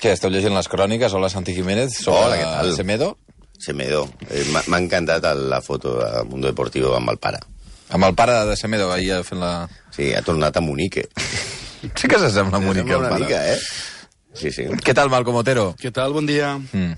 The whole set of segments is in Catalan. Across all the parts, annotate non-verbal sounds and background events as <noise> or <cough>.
Què, esteu llegint les cròniques? Hola, Santi Jiménez. Sobre Hola, què tal? Semedo? Semedo. Eh, m'ha- encantat la foto de Mundo Deportivo amb el pare. Amb el pare de Semedo, ahir fent la... Sí, ha tornat a Munique. <laughs> Sí que s'assembla a Monique, el una pare. mica, eh? Sí, sí. Què tal, Malcom Otero? Què tal? Bon dia. Mm.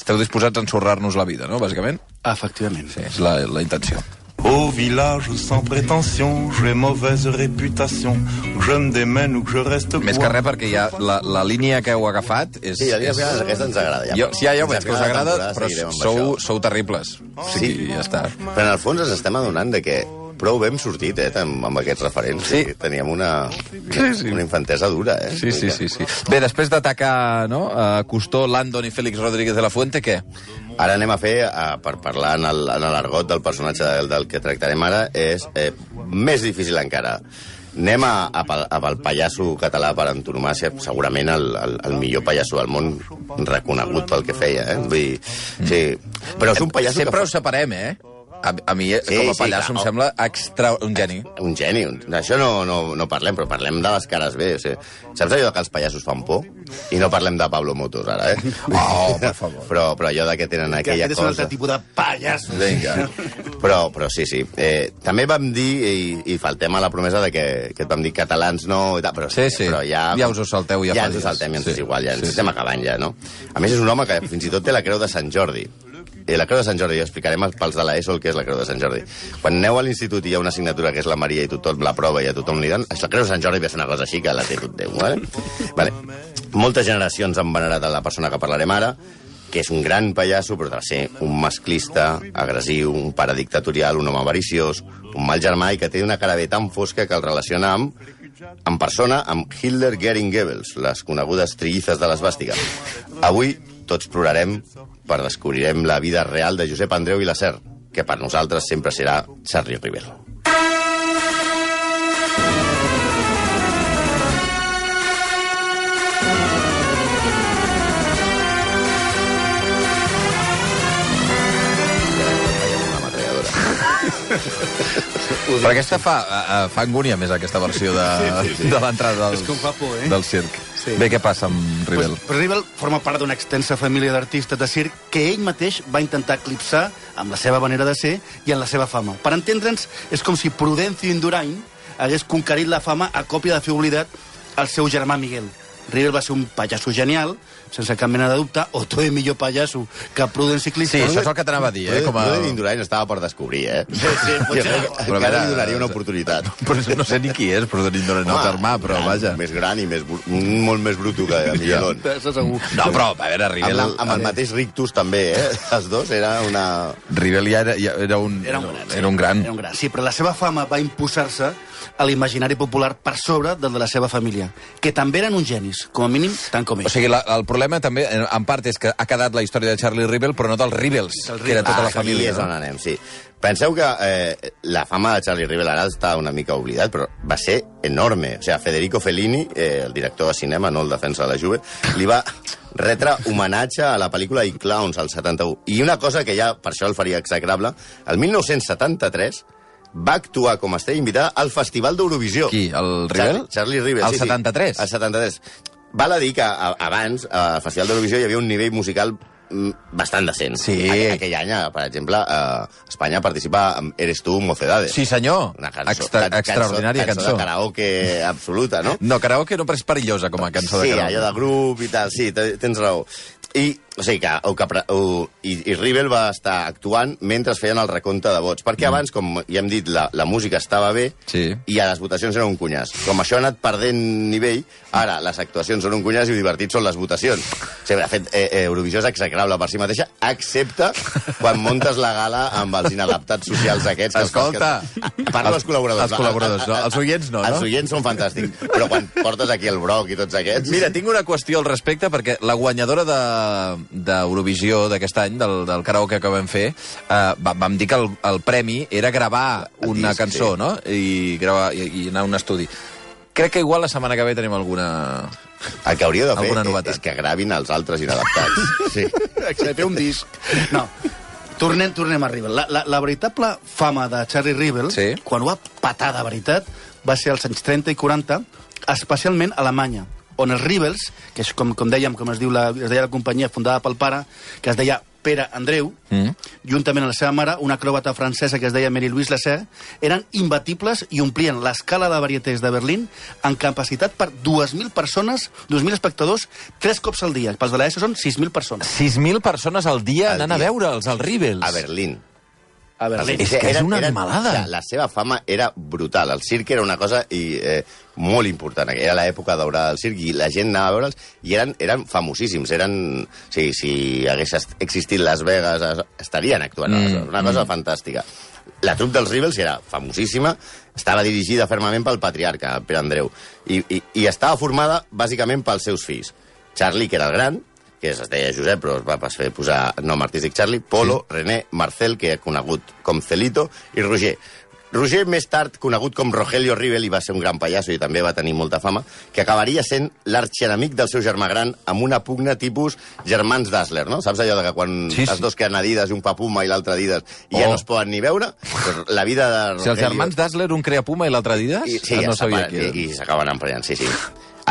Esteu disposats a ensorrar-nos la vida, no?, bàsicament? Efectivament. Sí, és la, la intenció. Au village sans prétention, j'ai mauvaise réputation. Je me démène ou que je reste Més que res perquè ja la, la línia que heu agafat és... Sí, a mi és... aquesta ens agrada. Ja. Jo, sí, ja, ja ho veig, que us agrada, però sou, sou terribles. O sigui, Sí. ja està. Però en el fons ens estem adonant de que prou ben sortit, eh, amb, amb aquests referents. Sí. Teníem una, Sí, sí. una infantesa dura, eh? Sí, sí, sí, sí. Bé, després d'atacar no, a Custó, Landon i Félix Rodríguez de la Fuente, què? Ara anem a fer, eh, per parlar en l'argot del personatge del, del que tractarem ara, és eh, més difícil encara. Anem a, a, pel- a pel pallasso català per antonomàcia, segurament el, el, el millor pallasso del món reconegut pel que feia, eh? Vull dir, sí. Però és un pallasso Sempre que ho separem, eh? A, a mi, Sí, com a sí, pallasso, clar. em sembla extra... un geni. Un geni. D'això no, no, no parlem, però parlem de les cares bé. O sigui, saps allò que els pallassos fan por? I no parlem de Pablo Motos, ara, eh? Oh, per favor. <laughs> Però, però allò de que tenen Que aquella aquest és un cosa... altre tipus de pallasso. Vinga. Però, però sí, sí. Eh, també vam dir, i, i faltem a la promesa de que, que et vam dir catalans no... I tal, però, Sí, sí. Però ja, Ja us ho salteu ja Ja fa ens ho dies. saltem, ja ens Sí. és igual, ja ens Sí, estem sí. acabant ja, no? A més, és un home que fins i tot té la creu de Sant Jordi. I la creu de Sant Jordi, ja explicarem pels de l'ESO el que és la creu de Sant Jordi. Quan aneu a l'institut i hi ha una assignatura que és la Maria i tothom la prova i a tothom li dan, la creu de Sant Jordi ve a ser una cosa així que la té tot Déu, vale? vale. Moltes generacions han venerat a la persona que parlarem ara, que és un gran pallasso, però de ser un masclista, agressiu, un pare dictatorial, un home avariciós, un mal germà i que té una cara bé tan fosca que el relaciona amb en persona amb Hitler Gering Goebbels, les conegudes trillizes de l'esbàstica. Avui tots plorarem per descobrirem la vida real de Josep Andreu i la Ser, que per nosaltres sempre serà Charlie metralladora. Però aquesta fa, uh, fa angúnia més, aquesta versió de, sí, sí, sí. de l'entrada del, És com fa por, eh? del circ. Sí. Bé, què passa amb Rivel? Pues, Rivel forma part d'una extensa família d'artistes de circ que ell mateix va intentar eclipsar amb la seva manera de ser i en la seva fama. Per entendre'ns, és com si Prudencio Indurain hagués conquerit la fama a còpia de fer oblidat el seu germà Miguel. Rivel va ser un pallasso genial, sense cap mena de dubte, o tot el millor pallasso que Prudent ciclista. Sí, això és el que t'anava a dir, eh? Com a... Pruden Indurain estava per descobrir, eh? Sí, sí, potser. Però encara li donaria una oportunitat. <laughs> Però no sé ni qui és, però tenim no, germà, però gran, vaja. Més gran i més, molt més bruto que <laughs> Miguelón. Això segur. No, però, a veure, Amb, Rivel... la, amb el mateix rictus també, eh? <laughs> Els dos era una... Rivel ja era, ja era un... Era un gran. sí. Era un gran. Era un gran. Sí, però la seva fama va imposar-se a l'imaginari popular per sobre del de la seva família, que també eren uns genis, com a mínim, tant com ell. O sigui, la, el problema també, en part, és que ha quedat la història de Charlie Rivel, però no dels Rivels, Del que era tota Ah, la família. Aquí és on anem, sí. Penseu que eh, la fama de Charlie Rivel ara està una mica oblidat, però va ser enorme. O sigui, Federico Fellini, eh, el director de cinema, no el defensa de la Juve, li va retre homenatge a la pel·lícula I Clowns, al 71. I una cosa que ja per això el faria execrable, el 1973 va actuar com a estrella invitada al Festival d'Eurovisió. Qui, el Rivel? Charlie, Charlie Rivel, Al sí, 73? Sí, al 73. Val a dir que a, abans, al Festival d'Eurovisió, hi havia un nivell musical bastant decent. Sí. Aquell, aquell any, eh, per exemple, eh, Espanya participa amb Eres tu, Mocedades. Sí, senyor. Una cançó, Extra, can- extraordinària cançó. cançó. de karaoke absoluta, no? No, karaoke no, però és perillosa com a cançó sí, de karaoke. allò de grup i tal, sí, te- tens raó. I, o sigui, que, o que, o, i, i Rivel va estar actuant mentre es feien el recompte de vots. Perquè abans, com ja hem dit, la, la música estava bé Sí. i a les votacions era un cunyàs. Com això ha anat perdent nivell, ara les actuacions són un cunyàs i divertit són les votacions. O sigui, de fet, eh, eh, Eurovisió és execrable per si mateixa, excepte quan montes la gala amb els inadaptats socials aquests. que Escolta, Que... Parlo dels col·laboradors. Els col·laboradors, no? Els oients no, no? Els oients són fantàstics, però quan portes aquí el Broc i tots aquests... Mira, tinc una qüestió al respecte, perquè la guanyadora de- d'Eurovisió de, d'aquest any, del, del karaoke que vam fer, eh, va- vam dir que el, el premi era gravar una disc, cançó, sí. no? I, gravar, i, I anar a un estudi. Crec que igual la setmana que ve tenim alguna... El que hauríeu de fer Alguna és, novetat. és que gravin els altres inadaptats. <laughs> Sí. Exacte, fer un disc. No, tornem, tornem a Rivel. La, la, la veritable fama de Charlie Rivel, Sí. quan ho va patar de veritat, va ser als anys 30 i 40, especialment a Alemanya, on els Rebels, que és com, com dèiem, com es, diu la, es deia la companyia fundada pel pare, que es deia Pere Andreu, mm. juntament amb la seva mare, una acròbata francesa que es deia Mary Louise Lasser, eren imbatibles i omplien l'escala de varietés de Berlín amb capacitat per 2.000 persones, 2.000 espectadors, tres cops al dia. Pels de l'ESO són 6.000 persones. 6.000 persones al dia Al anant dia. a veure'ls, als Rebels. A Berlín. A Berlín. És que és una animalada. La, la seva fama era brutal. El circ era una cosa i, eh, molt important. Era l'època daurada del circ i la gent anava a veure'ls i eren, eren famosíssims. Eren, sí, si hagués existit Las Vegas, es- estarien actuant. Mm, una cosa fantàstica. La trup dels Rebels era famosíssima, estava dirigida fermament pel patriarca, Pere Andreu, i, i, i estava formada bàsicament pels seus fills. Charlie, que era el gran, que es deia Josep, però es va fer posar nom artístic Charlie, Polo, sí. René, Marcel, que és conegut com Celito, i Roger. Roger, més tard conegut com Rogelio Rivel, i va ser un gran pallasso i també va tenir molta fama, que acabaria sent l'arxienemic del seu germà gran amb una pugna tipus germans Dassler, no? Saps allò de que quan Sí, sí, els dos queden Adidas i un fa Puma i l'altre Adidas i ja Oh. no es poden ni veure? Pues la vida de Si Rogelio... els germans Dassler, un crea Puma i l'altre Adidas? I, sí, Ah, no sabia que... i, i s'acaben emprenyant, sí, sí.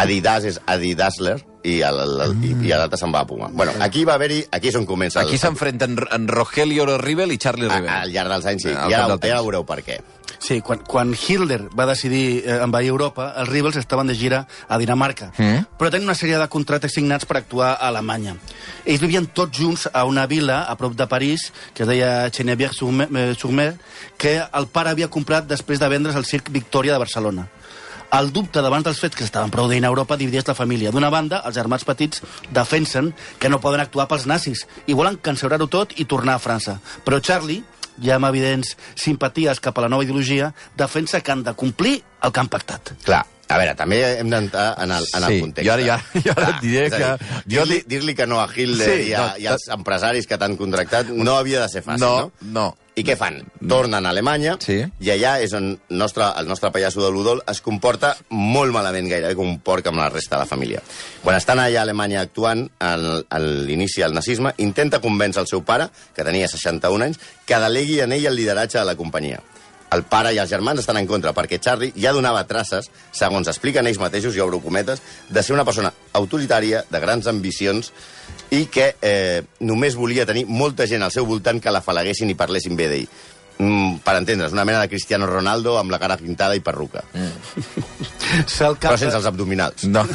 Adidas és Adidasler i el- el- el- i- i l'altre se'n va a Puma. Bueno, aquí va haver-hi... Aquí és on comença... Aquí s'enfrenten en Rogelio Rivel i Charlie a- Rivel. Al llarg dels anys, sí. Al ara, del temps. ara veureu per què. Sí, quan, quan Hitler va decidir eh, envair Europa, els Rebels estaven de gira a Dinamarca, Mm. però tenen una sèrie de contractes signats per actuar a Alemanya. Ells vivien tots junts a una vila a prop de París, que es deia Chenevière-sur-Mer, que el pare havia comprat després de vendre's al Circ Victòria de Barcelona. El dubte davant dels fets que estaven produint a Europa divideix la família. D'una banda, els germans petits defensen que no poden actuar pels nazis i volen cancel·lar-ho tot i tornar a França. Però Charlie, ja amb evidents simpaties cap a la nova ideologia, defensa que han de complir el que han pactat. Clar, a veure, també hem d'entrar en, el, en Sí, el context. jo ara- jo ara- jo ara et diré que- jo Dir-li li- dir que no a Hitler Sí, sí, i, a, no, i als empresaris que t'han contractat no havia de ser fàcil, No, no? no. I què fan? Tornen a Alemanya Sí. i allà és on nostre, el nostre pallasso de l'Udol es comporta molt malament, gairebé com un porc amb la resta de la família. Quan estan allà a Alemanya actuant, al- a l'inici del nazisme, intenta convèncer el seu pare, que tenia 61 anys, que delegui en ell el lideratge de la companyia. El pare i els germans estan en contra, perquè Charlie ja donava traces, segons expliquen ells mateixos, i obro cometes, de ser una persona autoritària, de grans ambicions, i que eh, només volia tenir molta gent al seu voltant que la falaguessin i parlessin bé d'ell. Mm, per entendre's, una mena de Cristiano Ronaldo amb la cara pintada i perruca. Mm. Ser el cap Però sense els abdominals. No.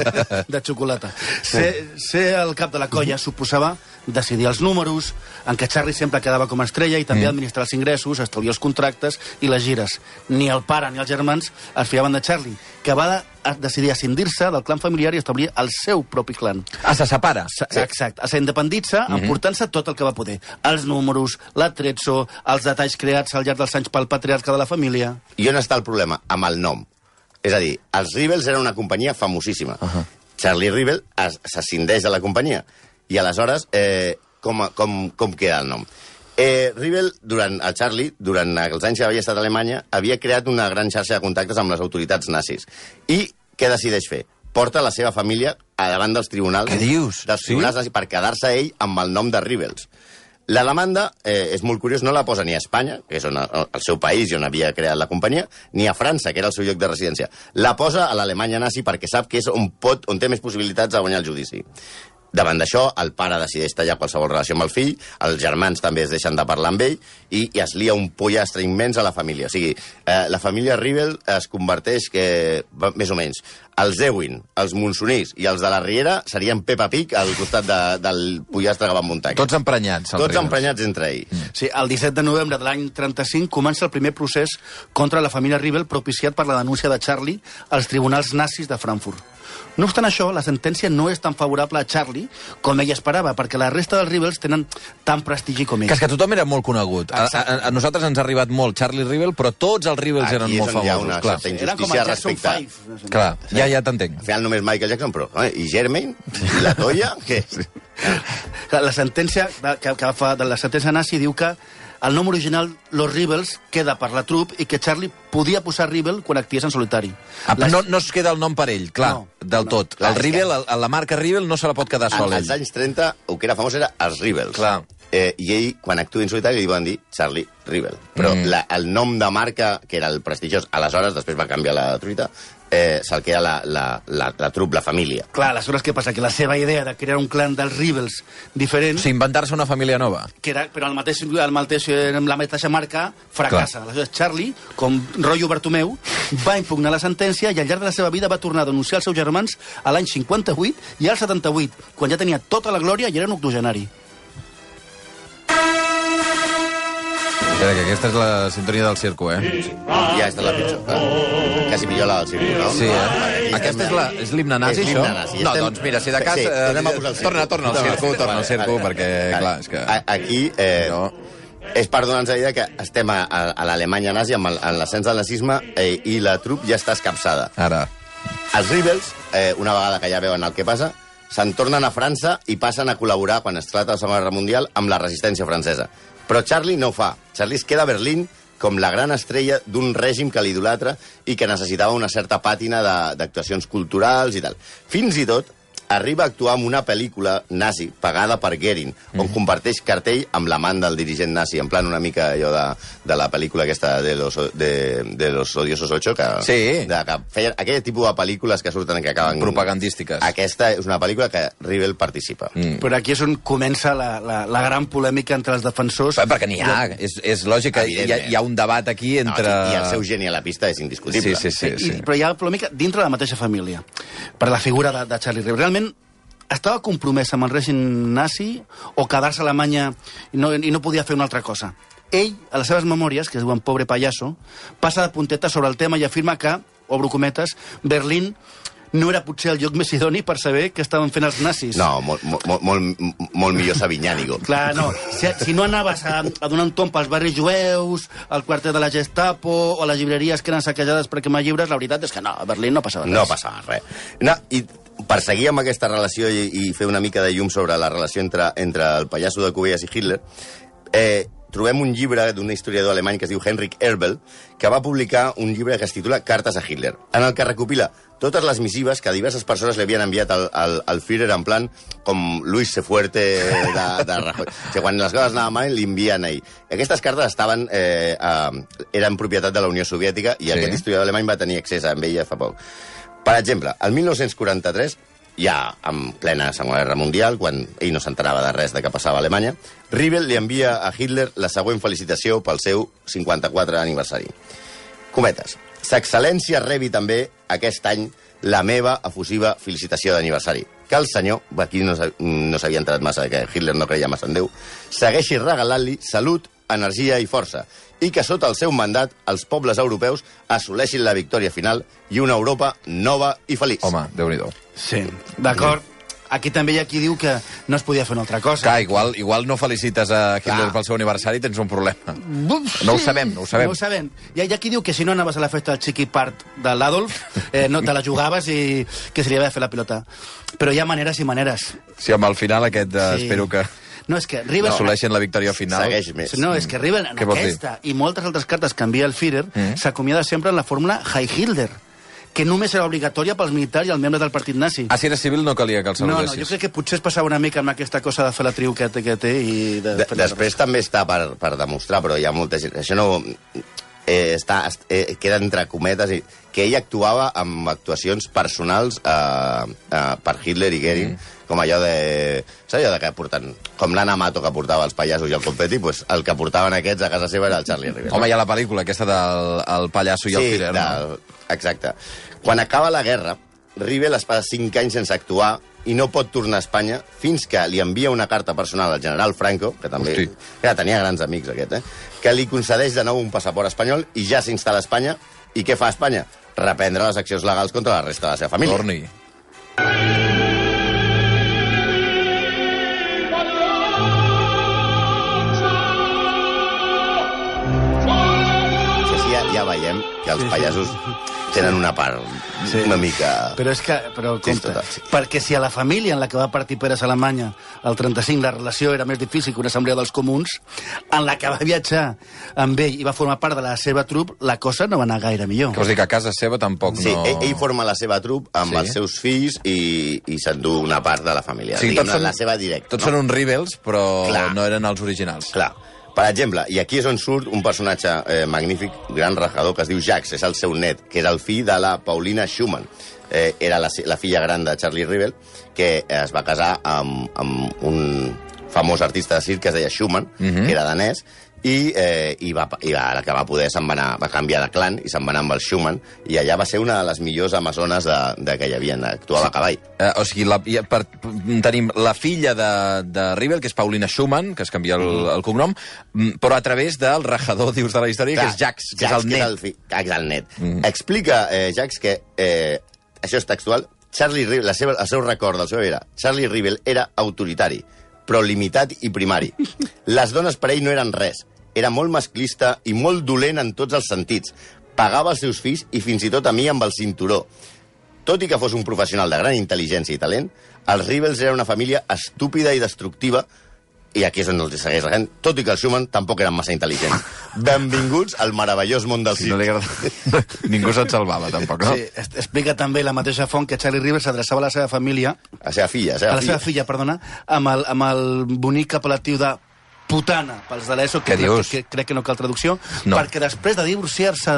<laughs> de xocolata. Ser, ser el cap de la colla suposava decidir els números, en què Charlie sempre quedava com a estrella i també administrar els ingressos, establir els contractes i les gires. Ni el pare ni els germans es fiaven de Charlie, que va de, a decidir ascindir-se del clan familiar i establir el seu propi clan. Ah, se separa. Sí. Exacte. S'independitza Mhm. emportant-se tot el que va poder. Els números, l'atrezzo, els detalls creats al llarg dels anys pel patriarca de la família... I on està el problema? Amb el nom. És a dir, els Rebels eren una companyia famosíssima. Uh -huh. Charlie es- s'ascindeix de la companyia. I aleshores, eh, com, com, com queda el nom? Eh, Rebel, durant el Charlie, durant els anys que havia estat a Alemanya, havia creat una gran xarxa de contactes amb les autoritats nazis. I què decideix fer? Porta la seva família a davant dels tribunals, Què dius? dels Sí? tribunals nazis per quedar-se ell amb el nom de Rebels. La demanda, eh, és molt curiós, no la posa ni a Espanya, que és on, el seu país i on havia creat la companyia, ni a França, que era el seu lloc de residència. La posa a l'Alemanya nazi perquè sap que és on, pot, on té més possibilitats de guanyar el judici. Davant d'això, el pare decideix tallar qualsevol relació amb el fill, els germans també es deixen de parlar amb ell i, i es lia un pollastre immens a la família. O sigui, eh, la família Rivel es converteix, que, més o menys, els Ewin, els Monsonís i els de la Riera serien Peppa Pig al costat de, del pollastre que van muntar. Tots emprenyats. Tots Rebels. emprenyats entre ells. Sí, el 17 de novembre de l'any 35 comença el primer procés contra la família Rivel propiciat per la denúncia de Charlie als tribunals nazis de Frankfurt. No obstant això, la sentència no és tan favorable a Charlie com ell esperava, perquè la resta dels Rebels tenen tant prestigi com ell. Que és que tothom era molt conegut. A, a, a nosaltres ens ha arribat molt Charlie Rivel, però tots els Rebels Aquí eren és molt on hi ha famosos. una certa injustícia respecte... 5. Clar, ja, ja t'entenc. Al final només Michael Jackson, però... Eh? I Germain? I la Toya? <laughs> Què? Clar, La sentència que, que fa de la sentència nazi diu que el nom original Los Rebels queda per la trup i que Charlie podia posar Rebel quan actués en solitari. Ah, Les- no, no es queda el nom per ell, clar, No, del no. tot. Clar, el Rivel, que- la marca Rivel no se la pot quedar sol als anys 30, el que era famós era els Rebels. Clar. Eh, I ell, quan actua en solitari, li van dir Charlie Rebel. Però mm. la, el nom de marca, que era el prestigiós, aleshores, després va canviar la truita, eh, se'l queda la, la, la, la trup, la família. Clar, aleshores què passa? Que la seva idea de crear un clan dels Rebels diferent, O sigui, inventar-se una família nova. que era, però el mateix, el mateix, amb la mateixa marca, fracassa. Aleshores, Charlie, com rotllo Bartomeu, va impugnar la sentència i al llarg de la seva vida va tornar a denunciar els seus germans a l'any 58 i al 78, quan ja tenia tota la glòria i era un octogenari. Espera, que aquesta és la sintonia del circo, eh? Ja, és la pitjor. Clar. Quasi millor la del circuit, no? Sí, eh? Aquesta és la- és l'himne nazi, això? nazi. No, Estem- doncs mira, si de cas, Sí, eh, tornem a posar el circo. torna, torna al circo, torna al circo, perquè, clar, és que- Aquí, eh, No. és per donar-nos la idea que estem a, a, a l'Alemanya nazi amb l'ascens del nazisme eh, i la trup ja està escapçada. Ara. Els Rebels, eh, una vegada que ja veuen el que passa, se'n tornen a França i passen a col·laborar, quan esclata la Segona Guerra Mundial, amb la resistència francesa. Però Charlie no ho fa. Charlie es queda a Berlín com la gran estrella d'un règim que l'idolatra i que necessitava una certa pàtina d'actuacions culturals i tal. Fins i tot arriba a actuar en una pel·lícula nazi pagada per Goering, on Mhm. comparteix cartell amb l'amant del dirigent nazi, en plan una mica allò de, de la pel·lícula aquesta de los, de, de los odiosos ocho, que, Sí. de, que feien aquell tipus de pel·lícules que surten que acaben... Propagandístiques. Aquesta és una pel·lícula que Rivel participa. Mm. Però aquí és on comença la, la, la gran polèmica entre els defensors... Però perquè n'hi ha, és, és lògic que hi ha, hi ha un debat aquí entre... No, I el seu geni a la pista és indiscutible. Sí, sí, sí. I, però hi ha polèmica dintre de la mateixa família, per la figura de, de Charlie Rebel. Realment estava compromès amb el règim nazi o quedar-se a Alemanya i no, i no podia fer una altra cosa. Ell, a les seves memòries, que es diuen Pobre pallasso, passa de punteta sobre el tema i afirma que, obro cometes, Berlín no era potser el lloc més idoni per saber què estaven fent els nazis. No, molt, molt, molt, molt millor Savinyànigo. <laughs> Clar, no. Si, si no anaves a, a donar un tomb als barris jueus, al quarter de la Gestapo o a les llibreries que eren saquejades per quemar llibres, la veritat és que no, a Berlín no passava res. No passava res. No, I per seguir amb aquesta relació i, i fer una mica de llum sobre la relació entre, entre el pallasso de Cubelles i Hitler, eh, trobem un llibre d'un historiador alemany que es diu Henrik Erbel, que va publicar un llibre que es titula Cartes a Hitler, en el que recopila totes les missives que diverses persones li havien enviat al, al, al Führer en plan com Luis Se Fuerte de, de Rajoy. O sigui, quan les coses anaven mal, li envien a ell. Aquestes cartes estaven, eh, eh, eren propietat de la Unió Soviètica i Sí. aquest historiador alemany va tenir accés a ella fa poc. Per exemple, el 1943, ja en plena Segona Guerra Mundial, quan ell no s'enterava de res de què passava a Alemanya, Rivel li envia a Hitler la següent felicitació pel seu 54 aniversari. Cometes. S'excel·lència rebi també aquest any la meva efusiva felicitació d'aniversari. Que el senyor, aquí no s'havia entrat massa, que Hitler no creia massa en Déu, segueixi regalant-li salut, energia i força, i que sota el seu mandat els pobles europeus assoleixin la victòria final i una Europa nova i feliç. Home, déu nhi Sí, d'acord. Aquí també hi ha qui diu que no es podia fer una altra cosa. Clar, igual, igual no felicites a Hitler Clar. pel seu aniversari tens un problema. Buf, No ho sabem, no ho sabem. No ho sabem. Hi ha, hi ha qui diu que si no anaves a la festa del Chiqui Part de l'Adolf, eh, no te la jugaves i que se li havia de fer la pilota. Però hi ha maneres i maneres. Si amb el final aquest eh, Sí. espero que No, és que River... assoleixin la victòria final. Segueix més. No, és que River en vols dir? aquesta i moltes altres cartes que envia el Führer Mm. s'acomiada sempre en la fórmula Heil Hitler, que només era obligatòria pels militars i els membres del partit nazi. Ah, si eres civil no calia que el no, no, saludessis. jo crec que potser es passava una mica amb aquesta cosa de fer la triu que té, que té i... De, De, després també està per, per demostrar, però hi ha molta gent... Això no... Eh, està, est- eh, queda entre cometes i, que ell actuava amb actuacions personals eh, eh, per Hitler i Goering, mm. com allò de... Saps allò de que porten... Com l'Anna Mato que portava els pallassos i el confeti, pues, el que portaven aquests a casa seva era el Charlie Rivera. Home, hi ha la pel·lícula aquesta del el pallasso i el Führer, no? exacte. Quan acaba la guerra, Rivel es passa 5 anys sense actuar i no pot tornar a Espanya fins que li envia una carta personal al general Franco, que també Hosti. que tenia grans amics aquest, eh? que li concedeix de nou un passaport espanyol i ja s'instal·la a Espanya. I què fa a Espanya? Reprendre les accions legals contra la resta de la seva família. Torni. Sí, sí, ja, ja veiem que els pallassos tenen una part Sí. una mica... Però és que, però Sí, compte, total, sí. perquè si a la família en la que va partir Pérez a Alemanya el 35 la relació era més difícil que una assemblea dels comuns, en la que va viatjar amb ell i va formar part de la seva trup, la cosa no va anar gaire millor. Que vols dir que a casa seva tampoc Sí, no... ell, ell forma la seva trup amb Sí. sí. els seus fills i, i s'endú una part de la família. Sí, Sí, tots són- la seva directa. Tots són uns rebels, però Clar. no eren els originals. Clar. Per exemple, i aquí és on surt un personatge eh, magnífic, gran rajador, que es diu Jax, és el seu net, que és el fill de la Paulina Schumann. Eh, era la, la filla gran de Charlie Rivel, que es va casar amb, amb un famós artista de circ que es deia Schumann, uh -huh. que era danès, i, eh, i, va, i va, la que va poder se'n va, anar, va canviar de clan i se'n va anar amb el Schumann i allà va ser una de les millors amazones de, de que hi havia, actuava a cavall. Eh, o sigui, la, ja, per, tenim la filla de, de Rivel, que és Paulina Schumann, que es canvia el, el cognom, mm, però a través del rajador, <laughs> dius, de la història, Clar, que és Jax, que Jax, és el net. Que és el, fi, el net. Mm. Explica, eh, Jax, que eh, això és textual, Charlie Rivel, la seva, el seu record del seu era Charlie Rivel era autoritari, però limitat i primari. <laughs> Les dones per ell no eren res. Era molt masclista i molt dolent en tots els sentits. Pagava els seus fills i fins i tot a mi amb el cinturó. Tot i que fos un professional de gran intel·ligència i talent, els Rivels era una família estúpida i destructiva i aquí és on els segueix la gent, tot i que els Schumann tampoc eren massa intel·ligents. Benvinguts al meravellós món del Si no agrada... <laughs> Ningú se'n salvava, tampoc, no? Sí, explica també la mateixa font que Charlie Rivers s'adreçava a la seva família, La seva filla, la seva a la filla. seva filla, perdona, amb el, amb el bonic apel·latiu de putana pels de l'ESO, que, que, que crec que no cal traducció, No. perquè després de divorciar-se,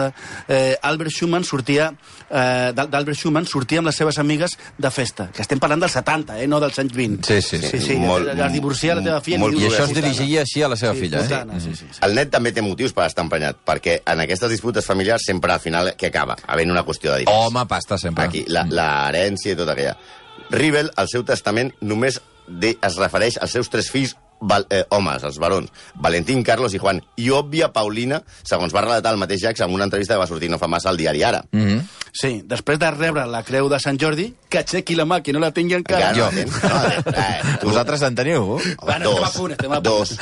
eh, Albert Schumann sortia eh, d'Al- d'Albert Schumann sortia amb les seves amigues de festa, que estem parlant dels 70, eh, no dels anys 20. Sí, sí, sí, sí. sí Molt- es divorcia la teva filla molt I diu això es dirigia així a la seva sí, filla, putana, eh? sí, sí, sí. El net també té motius per estar emprenyat, perquè en aquestes disputes familiars sempre al final què acaba? Havent una qüestió de diners. Home, pasta, sempre. Aquí, la, l'herència i tot aquella. Rivel, al seu testament, només de, es refereix als seus tres fills val, eh, homes, els barons, Valentín, Carlos i Juan, i òbvia Paulina, segons va relatar el mateix Jax en una entrevista que va sortir no fa massa al diari Ara. Mm -hmm. Sí, després de rebre la creu de Sant Jordi, que aixequi la mà, que no la tingui encara. Encara Jo. no, tens? no, eh, <laughs> tu, Vosaltres en teniu? Home, Bueno, estem a punt, estem a punt. Dos.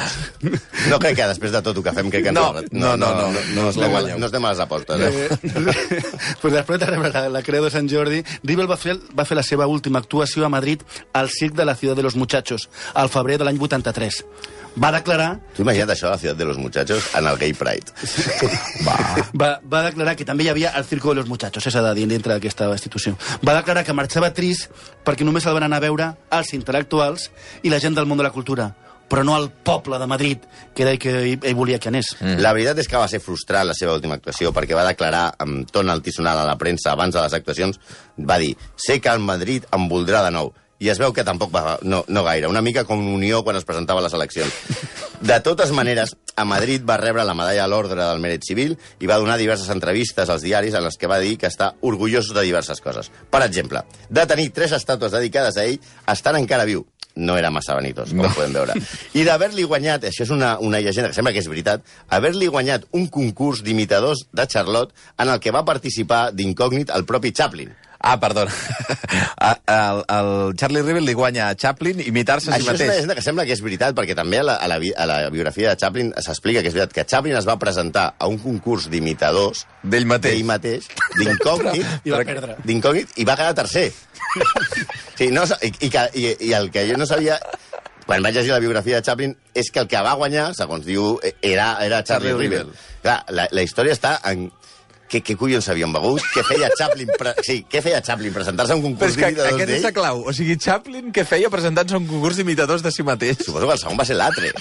No crec que després de tot el que fem, crec que No, no, no, no, no la estem a- guanyeu. No estem a les apostes, eh? <laughs> pues després de rebre la, la creu de Sant Jordi, Rivel va fer, va fer la seva última actuació a Madrid al Circ de la Ciudad de los Muchachos, al febrer de l'any 83. Va declarar Tu imagina't això a la ciutat de los muchachos en el Gay Pride. <laughs> va, va declarar que també hi havia el Circo de los Muchachos, és a dir, dintre d'aquesta institució. Va declarar que marxava trist perquè només el van anar a veure els intel·lectuals i la gent del món de la cultura, però no el poble de Madrid, que era el que ell, ell volia que anés. Mm. La veritat és que va ser frustrant la seva última actuació perquè va declarar amb ton altisonal a la premsa abans de les actuacions, va dir sé que el Madrid em voldrà de nou i es veu que tampoc va, no, no gaire, una mica com Unió quan es presentava a les eleccions. De totes maneres, a Madrid va rebre la medalla a l'ordre del mèrit civil i va donar diverses entrevistes als diaris en les que va dir que està orgullós de diverses coses. Per exemple, de tenir tres estàtues dedicades a ell, estant encara viu. No era massa vanitós, com no. podem veure. I d'haver-li guanyat, això és una, una llegenda que sembla que és veritat, haver-li guanyat un concurs d'imitadors de Charlotte en el que va participar d'incògnit el propi Chaplin. Ah, perdona. <laughs> El, el Charlie Rivel li guanya a Chaplin imitar-se a si Això és una mateix. que sembla que és veritat, perquè també a la, a la, bi- a la biografia de Chaplin s'explica que és veritat que Chaplin es va presentar a un concurs d'imitadors D'ell mateix. d'ell mateix, <laughs> d'incògnit, I va perdre. d'incògnit, i va quedar tercer. <laughs> sí, no, i, i, que, i, I el que jo no sabia quan vaig llegir la biografia de Chaplin és que el que va guanyar, segons diu, era, era Charlie, Charlie Rivel. Rivel. Clar, la, la història està en què, què collons s'havien begut, què feia Chaplin, pre... sí, què feia Chaplin, presentar-se a un Però concurs que d'imitadors aquest és d'ell? la clau. O sigui, Chaplin, què feia presentant-se a un concurs d'imitadors de si mateix? Suposo que el segon va ser l'altre.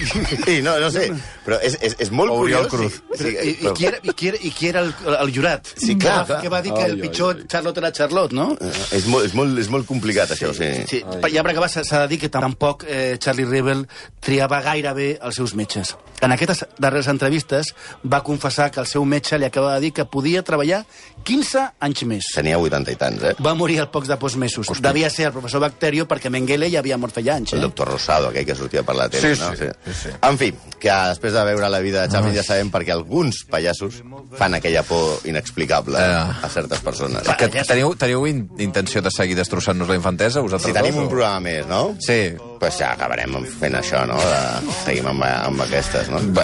Sí, no, no sé, però és, és, és molt Oriol curiós. Cruz. Sí, I, sí, i, qui era, i, qui era, I qui era el, el jurat? Sí, clar, que va, clar. Que va dir que el pitjor Charlotte era Charlotte, no? és, molt, és, molt, és molt complicat, això, sí. Sí, ja per acabar s'ha s'ha de dir que tampoc eh, Charlie Rivel triava gaire bé els seus metges. En aquestes darreres entrevistes va confessar que el seu metge li acaba de dir que podia treballar 15 anys més. Tenia 80 i tants, eh? Va morir al pocs de pocs mesos. Devia ser el professor Bacterio perquè Mengele ja havia mort feia anys. El Eh? doctor Rosado, aquell que sortia per la tele, Sí, no? sí, sí, sí. En fi, que després de veure la vida de Chaplin ja sabem perquè alguns pallassos fan aquella por inexplicable Eh. a certes persones. Que teniu, teniu in intenció de seguir destrossant-nos la infantesa, vosaltres Si tenim dos, un o- programa més, no? Sí. Pues ja acabarem fent això, no? De... Seguim amb, amb aquestes, no? Bé,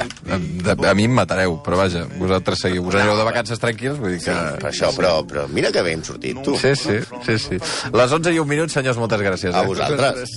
de, a mi em matareu, però vaja, vosaltres seguiu. Us anireu de vacances tranquils, vull dir que... Per això, però, però mira que bé hem sortit, tu. Sí, sí, sí, sí. Les 11 i un minut, senyors, moltes gràcies. A eh? vosaltres.